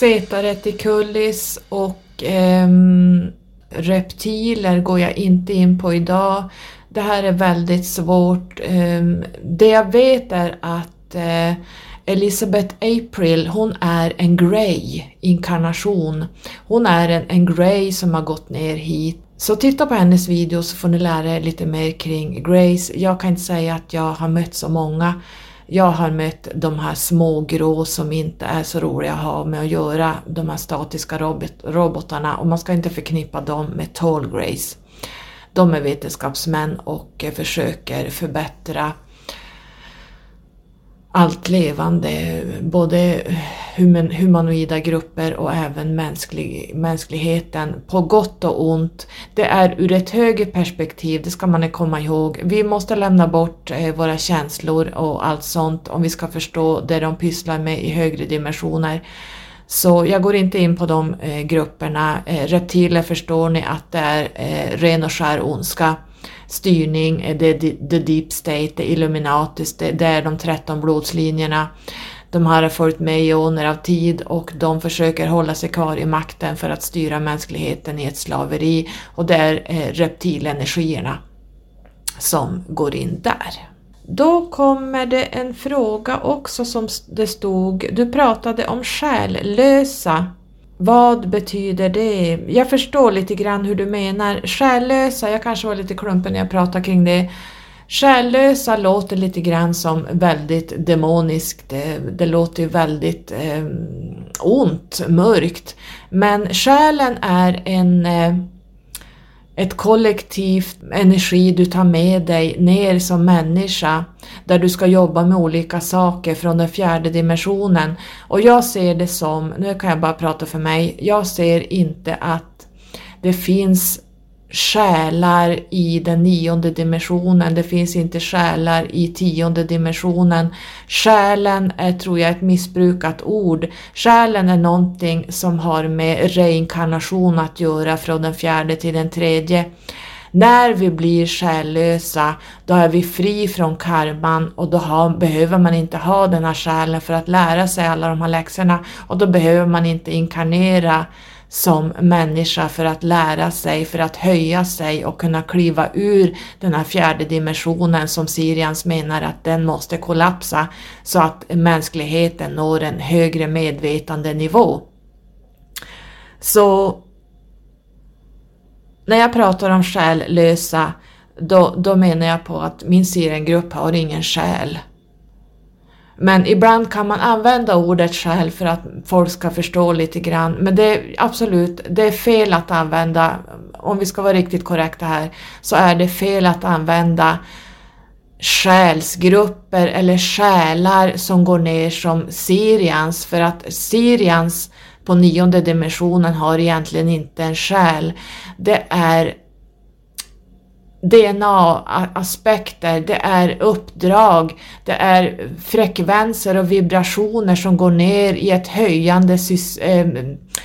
Zeta reticulis och eh, reptiler går jag inte in på idag. Det här är väldigt svårt. Eh, det jag vet är att eh, Elizabeth April, hon är en Grey inkarnation. Hon är en, en Grey som har gått ner hit. Så titta på hennes video så får ni lära er lite mer kring Grace. Jag kan inte säga att jag har mött så många jag har mött de här små grå som inte är så roliga att ha med att göra, de här statiska robot, robotarna och man ska inte förknippa dem med Tall Grace. De är vetenskapsmän och eh, försöker förbättra allt levande, både humanoida grupper och även mänsklig, mänskligheten, på gott och ont. Det är ur ett högre perspektiv, det ska man komma ihåg. Vi måste lämna bort eh, våra känslor och allt sånt om vi ska förstå det de pysslar med i högre dimensioner. Så jag går inte in på de eh, grupperna. Eh, reptiler förstår ni att det är ren och skär ondska styrning, eh, det är the deep state, det är Illuminatis, det är de 13 blodslinjerna. De här har följt med i åner av tid och de försöker hålla sig kvar i makten för att styra mänskligheten i ett slaveri och det är eh, reptilenergierna som går in där. Då kommer det en fråga också som det stod, du pratade om själlösa vad betyder det? Jag förstår lite grann hur du menar. Själlösa, jag kanske var lite klumpig när jag pratade kring det. Själlösa låter lite grann som väldigt demoniskt, det, det låter ju väldigt eh, ont, mörkt. Men själen är en eh, ett kollektivt energi du tar med dig ner som människa där du ska jobba med olika saker från den fjärde dimensionen. Och jag ser det som, nu kan jag bara prata för mig, jag ser inte att det finns själar i den nionde dimensionen, det finns inte själar i tionde dimensionen. Själen är, tror jag, ett missbrukat ord. Själen är någonting som har med reinkarnation att göra från den fjärde till den tredje. När vi blir själlösa, då är vi fri från karman och då har, behöver man inte ha den här själen för att lära sig alla de här läxorna och då behöver man inte inkarnera som människa för att lära sig, för att höja sig och kunna kliva ur den här fjärde dimensionen som Sirians menar att den måste kollapsa så att mänskligheten når en högre medvetandenivå. Så när jag pratar om själlösa, då, då menar jag på att min Siriengrupp har ingen själ. Men ibland kan man använda ordet själ för att folk ska förstå lite grann. Men det är absolut, det är fel att använda, om vi ska vara riktigt korrekta här, så är det fel att använda själsgrupper eller själar som går ner som Sirians för att Sirians på nionde dimensionen har egentligen inte en själ. Det är DNA-aspekter, det är uppdrag, det är frekvenser och vibrationer som går ner i ett höjande,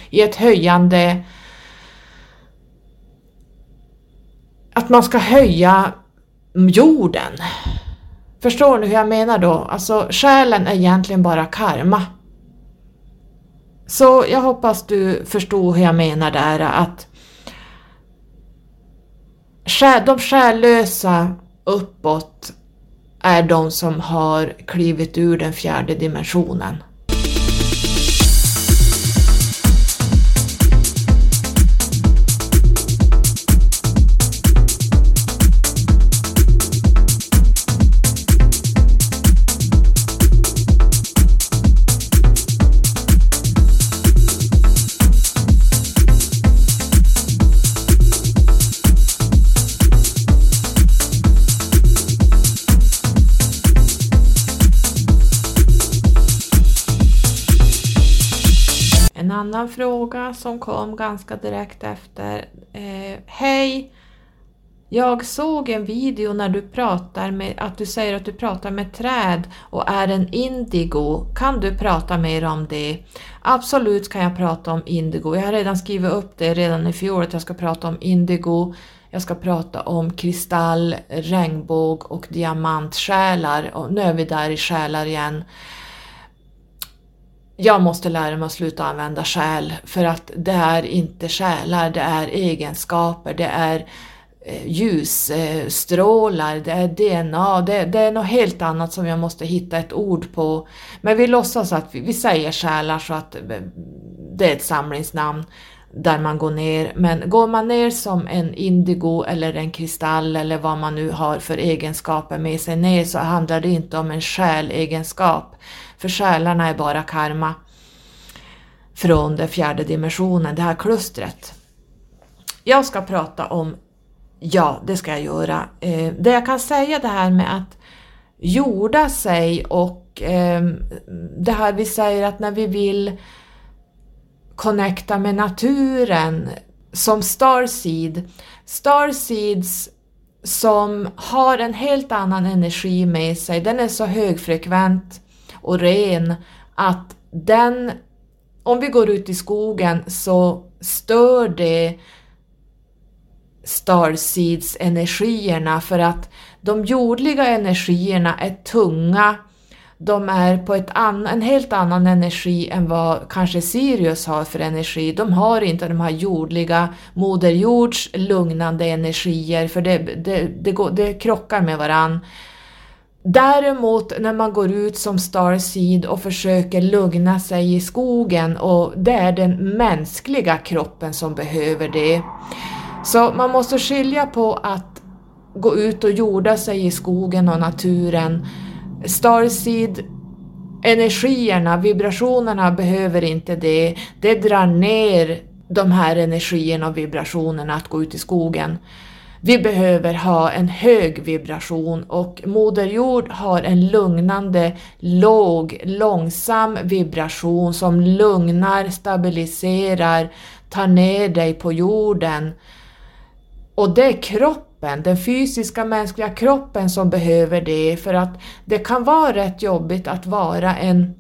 i ett höjande att man ska höja jorden. Förstår ni hur jag menar då? Alltså själen är egentligen bara karma. Så jag hoppas du förstod hur jag menar där att de själlösa uppåt är de som har klivit ur den fjärde dimensionen. Annan fråga som kom ganska direkt efter. Eh, Hej! Jag såg en video när du pratar med, att du säger att du pratar med träd och är en indigo. Kan du prata mer om det? Absolut kan jag prata om indigo. Jag har redan skrivit upp det redan i fjol att jag ska prata om indigo. Jag ska prata om kristall, regnbåg och diamantsjälar och nu är vi där i själar igen jag måste lära mig att sluta använda själ för att det är inte själar, det är egenskaper, det är eh, ljusstrålar, det är DNA, det, det, är något helt annat som jag måste hitta ett ord på. Men vi låtsas att vi, vi säger själar så att eh, det är ett samlingsnamn där man går ner. Men går man ner som en indigo eller en kristall eller vad man nu har för egenskaper med sig ner så handlar det inte om en själegenskap. För själarna är bara karma från den fjärde dimensionen, det här klustret. Jag ska prata om, ja det ska jag göra, eh, det jag kan säga det här med att jorda sig och eh, det här vi säger att när vi vill connecta med naturen som Starseed. Starseeds som har en helt annan energi med sig, den är så högfrekvent och ren att den, om vi går ut i skogen så stör det Starseeds energierna för att de jordliga energierna är tunga de är på ett an, en helt annan energi än vad kanske Sirius har för energi. De har inte de här jordliga Moder Jords lugnande energier för det, det, det, går, det krockar med varann. Däremot när man går ut som Starseed och försöker lugna sig i skogen och det är den mänskliga kroppen som behöver det. Så man måste skilja på att gå ut och jorda sig i skogen och naturen Starseed energierna, vibrationerna behöver inte det. Det drar ner de här energierna och vibrationerna att gå ut i skogen. Vi behöver ha en hög vibration och Moder Jord har en lugnande, låg, långsam vibration som lugnar, stabiliserar, tar ner dig på jorden. Och det är kroppen den fysiska mänskliga kroppen som behöver det för att det kan vara rätt jobbigt att vara en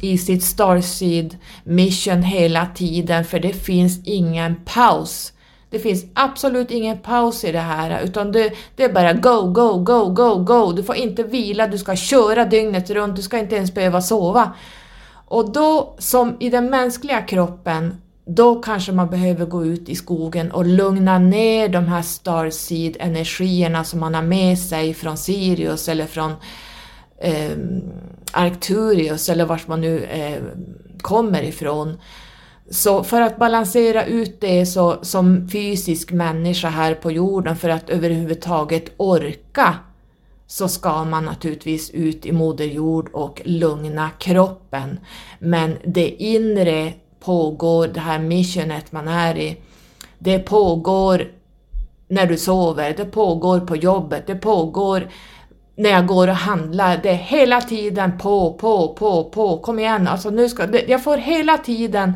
i sitt Starseed mission hela tiden för det finns ingen paus. Det finns absolut ingen paus i det här utan det, det, är bara go, go, go, go, go. Du får inte vila, du ska köra dygnet runt, du ska inte ens behöva sova. Och då, som i den mänskliga kroppen, då kanske man behöver gå ut i skogen och lugna ner de här Starseed-energierna som man har med sig från Sirius eller från eh, Arcturius eller vart man nu eh, kommer ifrån. Så för att balansera ut det så, som fysisk människa här på jorden för att överhuvudtaget orka så ska man naturligtvis ut i Moder Jord och lugna kroppen. Men det inre pågår, det här missionet man är i, det pågår när du sover, det pågår på jobbet, det pågår när jag går och handlar, det är hela tiden på, på, på, på, kom igen, alltså nu ska, jag får hela tiden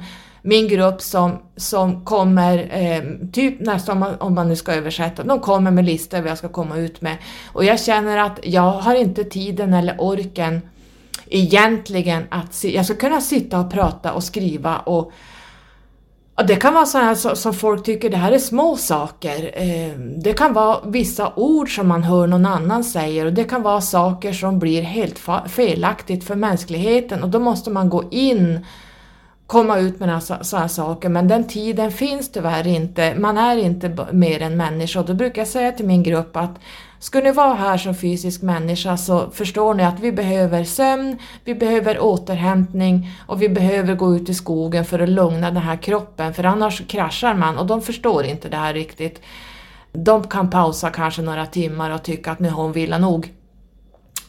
min grupp som, som kommer, eh, typ nästan om man nu ska översätta, de kommer med listor vad jag ska komma ut med. Och jag känner att jag har inte tiden eller orken egentligen att, jag ska kunna sitta och prata och skriva och och det kan vara sådana som folk tycker det här är små saker. Eh, det kan vara vissa ord som man hör någon annan säga och det kan vara saker som blir helt felaktigt för mänskligheten och då måste man gå in komma ut med sådana saker men den tiden finns tyvärr inte. Man är inte mer än människa och då brukar jag säga till min grupp att Ska ni vara här som fysisk människa så förstår ni att vi behöver sömn, vi behöver återhämtning och vi behöver gå ut i skogen för att lugna den här kroppen för annars kraschar man och de förstår inte det här riktigt. De kan pausa kanske några timmar och tycka att nu har hon vila nog.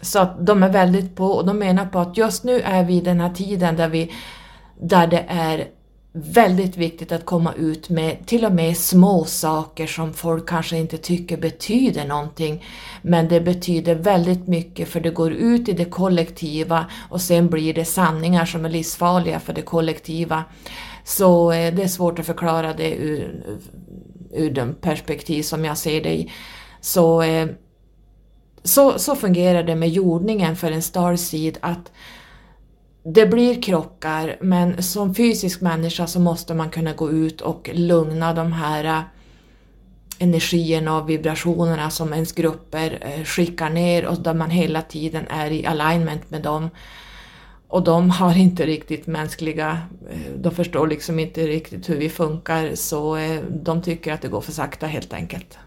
Så att de är väldigt på och de menar på att just nu är vi i den här tiden där, vi, där det är väldigt viktigt att komma ut med till och med små saker som folk kanske inte tycker betyder någonting. Men det betyder väldigt mycket för det går ut i det kollektiva och sen blir det sanningar som är livsfarliga för det kollektiva. Så eh, det är svårt att förklara det ur, ur den perspektiv som jag ser det i. Så, eh, så, så fungerar det med jordningen för en starseed att det blir krockar men som fysisk människa så måste man kunna gå ut och lugna de här eh, energierna och vibrationerna som ens grupper eh, skickar ner och där man hela tiden är i alignment med dem. Och de har inte riktigt mänskliga, eh, de förstår liksom inte riktigt hur vi funkar så de tycker att det går för sakta helt enkelt.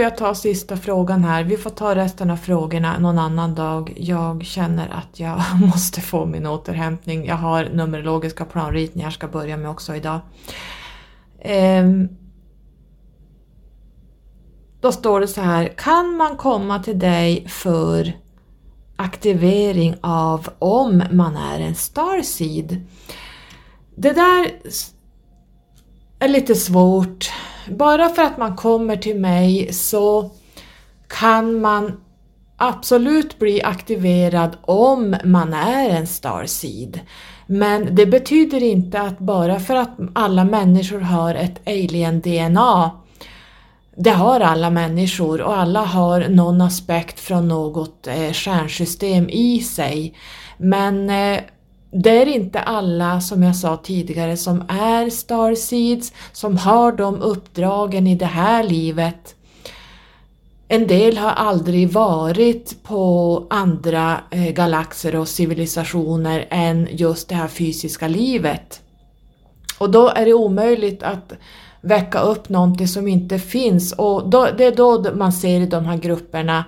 Jag tror jag ta sista frågan här. Vi får ta resten av frågorna någon annan dag. Jag känner att jag måste få min återhämtning. Jag har numerologiska planritningar jag ska börja med också idag. Ehm. Då står det så här. Kan man komma till dig för aktivering av om man är en starseed? Det där är lite svårt bara för att man kommer till mig så kan man absolut bli aktiverad om man är en starseed. Men det betyder inte att bara för att alla människor har ett alien-DNA det har alla människor och alla har någon aspekt från något eh, stjärnsystem i sig. Men eh, det är inte alla, som jag sa tidigare, som är starseeds, som har de uppdragen i det här livet. En del har aldrig varit på andra eh, galaxer och civilisationer än just det här fysiska livet. Och då är det omöjligt att väcka upp någonting som inte finns och då, det är då man ser i de här grupperna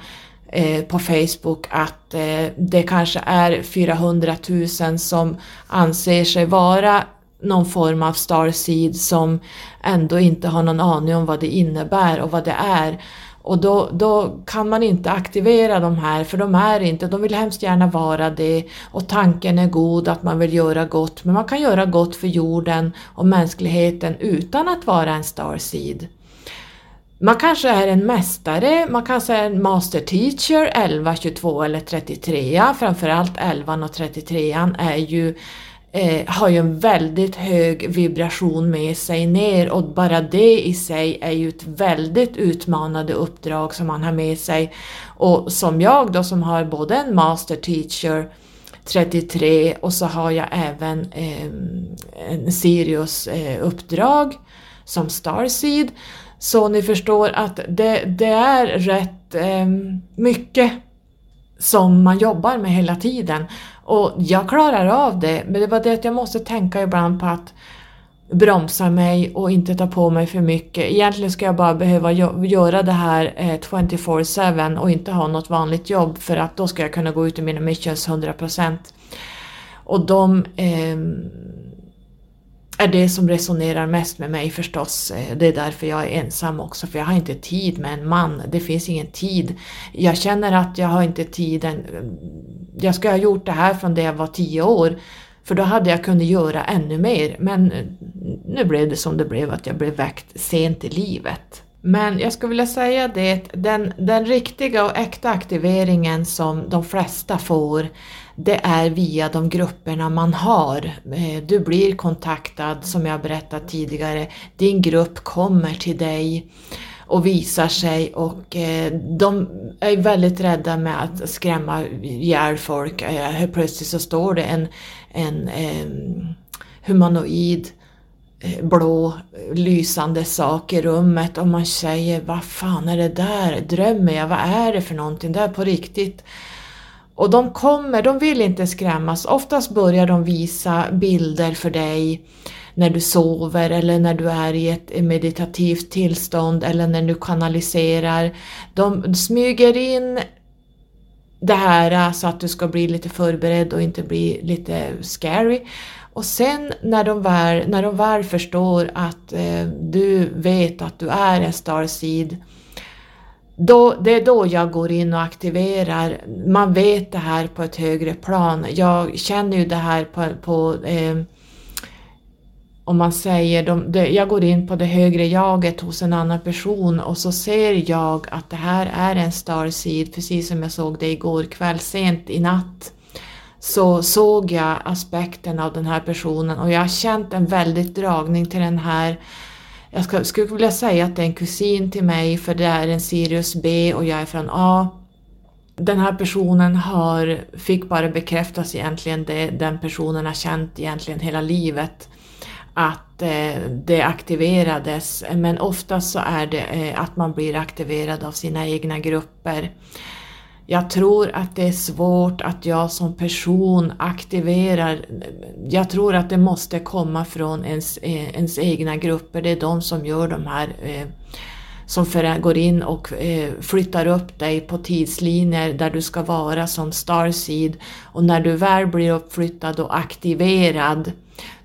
Eh, på Facebook att eh, det kanske är 400 000 som anser sig vara någon form av starseed som ändå inte har någon aning om vad det innebär och vad det är. Och då, då kan man inte aktivera de här för de är inte, de vill hemskt gärna vara det och tanken är god att man vill göra gott men man kan göra gott för jorden och mänskligheten utan att vara en starseed. Man kanske är en mästare, man kanske är en master teacher, 11, 22 eller 33. Framförallt 11 och 33 är ju, eh, har ju en väldigt hög vibration med sig ner och bara det i sig är ju ett väldigt utmanande uppdrag som man har med sig. Och som jag då som har både en master teacher 33 och så har jag även eh, en Sirius eh, uppdrag som Starseed så ni förstår att det, det är rätt eh, mycket som man jobbar med hela tiden. Och jag klarar av det, men det var det att jag måste tänka ibland på att bromsa mig och inte ta på mig för mycket. Egentligen ska jag bara behöva göra det här eh, 24-7 och inte ha något vanligt jobb för att då ska jag kunna gå ut i mina missions 100%. Och de eh, är det som resonerar mest med mig förstås. Eh, det är därför jag är ensam också, för jag har inte tid med en man. Det finns ingen tid. Jag känner att jag har inte tiden. Mm, jag skulle ha gjort det här från det jag var tio år, för då hade jag kunnat göra ännu mer. Men eh, nu blev det som det blev, att jag blev väckt sent i livet. Men jag skulle vilja säga det, den, den riktiga och äkta aktiveringen som de flesta får, det är via de grupperna man har. Eh, du blir kontaktad, som jag berättat tidigare, din grupp kommer till dig och visar sig och eh, de är väldigt rädda med att skrämma ihjäl folk. Eh, plötsligt så står det en, en eh, humanoid eh, blå lysande sak i rummet och man säger vad fan är det där? Drömmer jag? Vad är det för någonting? Det är på riktigt. Och de kommer, de vill inte skrämmas. Oftast börjar de visa bilder för dig när du sover eller när du är i ett meditativt tillstånd eller när du kanaliserar. De smyger in det här så att du ska bli lite förberedd och inte bli lite scary. Och sen när de väl, när de väl förstår att eh, du vet att du är en starseed, då, det är då jag går in och aktiverar. Man vet det här på ett högre plan. Jag känner ju det här på, på eh, om man säger, de, de, jag går in på det högre jaget hos en annan person och så ser jag att det här är en starseed, precis som jag såg det igår kväll sent i natt så såg jag aspekten av den här personen och jag har känt en väldigt dragning till den här jag ska, skulle vilja säga att det är en kusin till mig för det är en Sirius B och jag är från A. Den här personen har, fick bara bekräftas egentligen det den personen har känt egentligen hela livet. Att eh, det aktiverades, men oftast så är det eh, att man blir aktiverad av sina egna grupper. Jag tror att det är svårt att jag som person aktiverar, jag tror att det måste komma från ens, eh, ens egna grupper, det är de som gör de här eh, som för, går in och eh, flyttar upp dig på tidslinjer där du ska vara som starseed och när du väl blir uppflyttad och aktiverad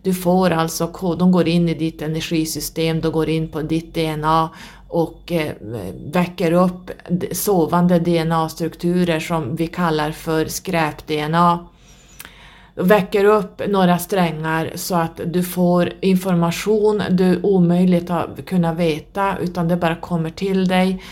du får alltså, de går in i ditt energisystem, de går in på ditt DNA och eh, väcker upp sovande DNA-strukturer som vi kallar för skräp-DNA. Väcker upp några strängar så att du får information du omöjligt har kunnat veta utan det bara kommer till dig.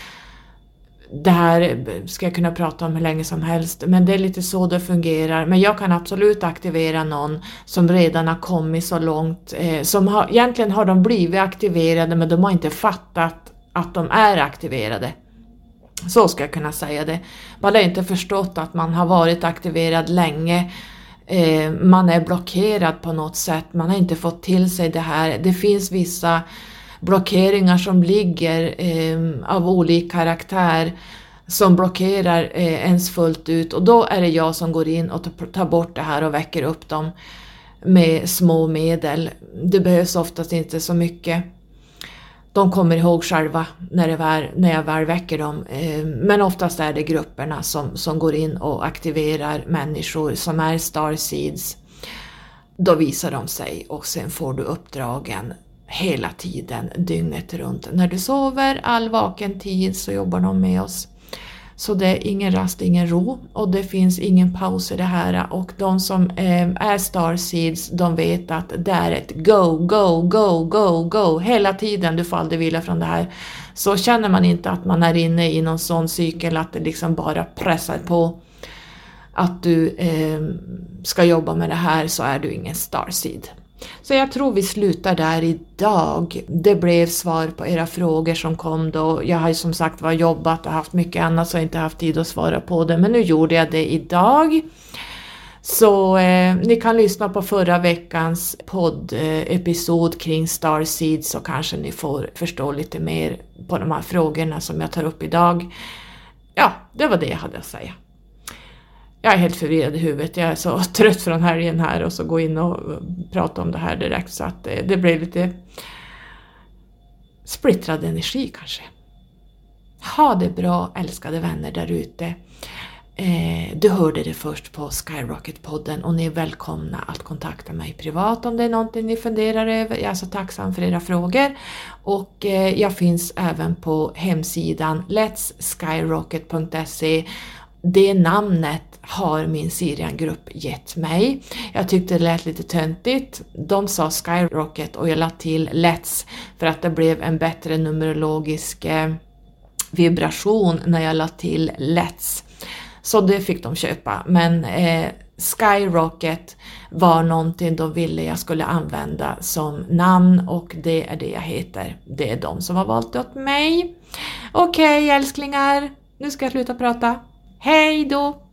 Det här ska jag kunna prata om hur länge som helst, men det är lite så det fungerar. Men jag kan absolut aktivera någon som redan har kommit så långt. Eh, som har, egentligen har de blivit aktiverade men de har inte fattat att de är aktiverade. Så ska jag kunna säga det. Man har inte förstått att man har varit aktiverad länge. Eh, man är blockerad på något sätt, man har inte fått till sig det här. Det finns vissa blockeringar som ligger eh, av olika karaktär som blockerar eh, ens fullt ut och då är det jag som går in och tar bort det här och väcker upp dem med små medel. Det behövs oftast inte så mycket de kommer ihåg själva när, det var, när jag väl väcker dem. Eh, men oftast är det grupperna som, som går in och aktiverar människor som är starseeds. Då visar de sig och sen får du uppdragen hela tiden, dygnet runt. När du sover, all vaken tid, så jobbar de med oss. Så det är ingen rast, ingen ro och det finns ingen paus i det här och de som eh, är starseeds de vet att det är ett go, go, go, go, go hela tiden. Du får aldrig vila från det här. Så känner man inte att man är inne i någon sån cykel att det liksom bara pressar på att du eh, ska jobba med det här så är du ingen starseed. Så jag tror vi slutar där idag. Det blev svar på era frågor som kom då. Jag har ju som sagt var jobbat och haft mycket annat så jag inte haft tid att svara på det, men nu gjorde jag det idag. Så eh, ni kan lyssna på förra veckans poddepisod eh, kring Starseed så kanske ni får förstå lite mer på de här frågorna som jag tar upp idag. Ja, det var det jag hade att säga. Jag är helt förvirrad i huvudet, jag är så trött från helgen här och så gå in och prata om det här direkt så att eh, det, det blev lite splittrad energi kanske. Ha det bra älskade vänner där ute. Eh, du hörde det först på Skyrocket-podden och ni är välkomna att kontakta mig privat om det är någonting ni funderar över. Jag är så tacksam för era frågor. Och eh, jag finns även på hemsidan letsskyrocket.se. Det namnet har min Sirian-grupp gett mig. Jag tyckte det lät lite töntigt. De sa Skyrocket och jag lade till Let's för att det blev en bättre numerologisk eh, vibration när jag lade till Let's. Så det fick de köpa, men eh, Skyrocket var någonting de ville jag skulle använda som namn och det är det jag heter. Det är de som har valt åt mig. Okej okay, älsklingar, nu ska jag sluta prata. Hej då!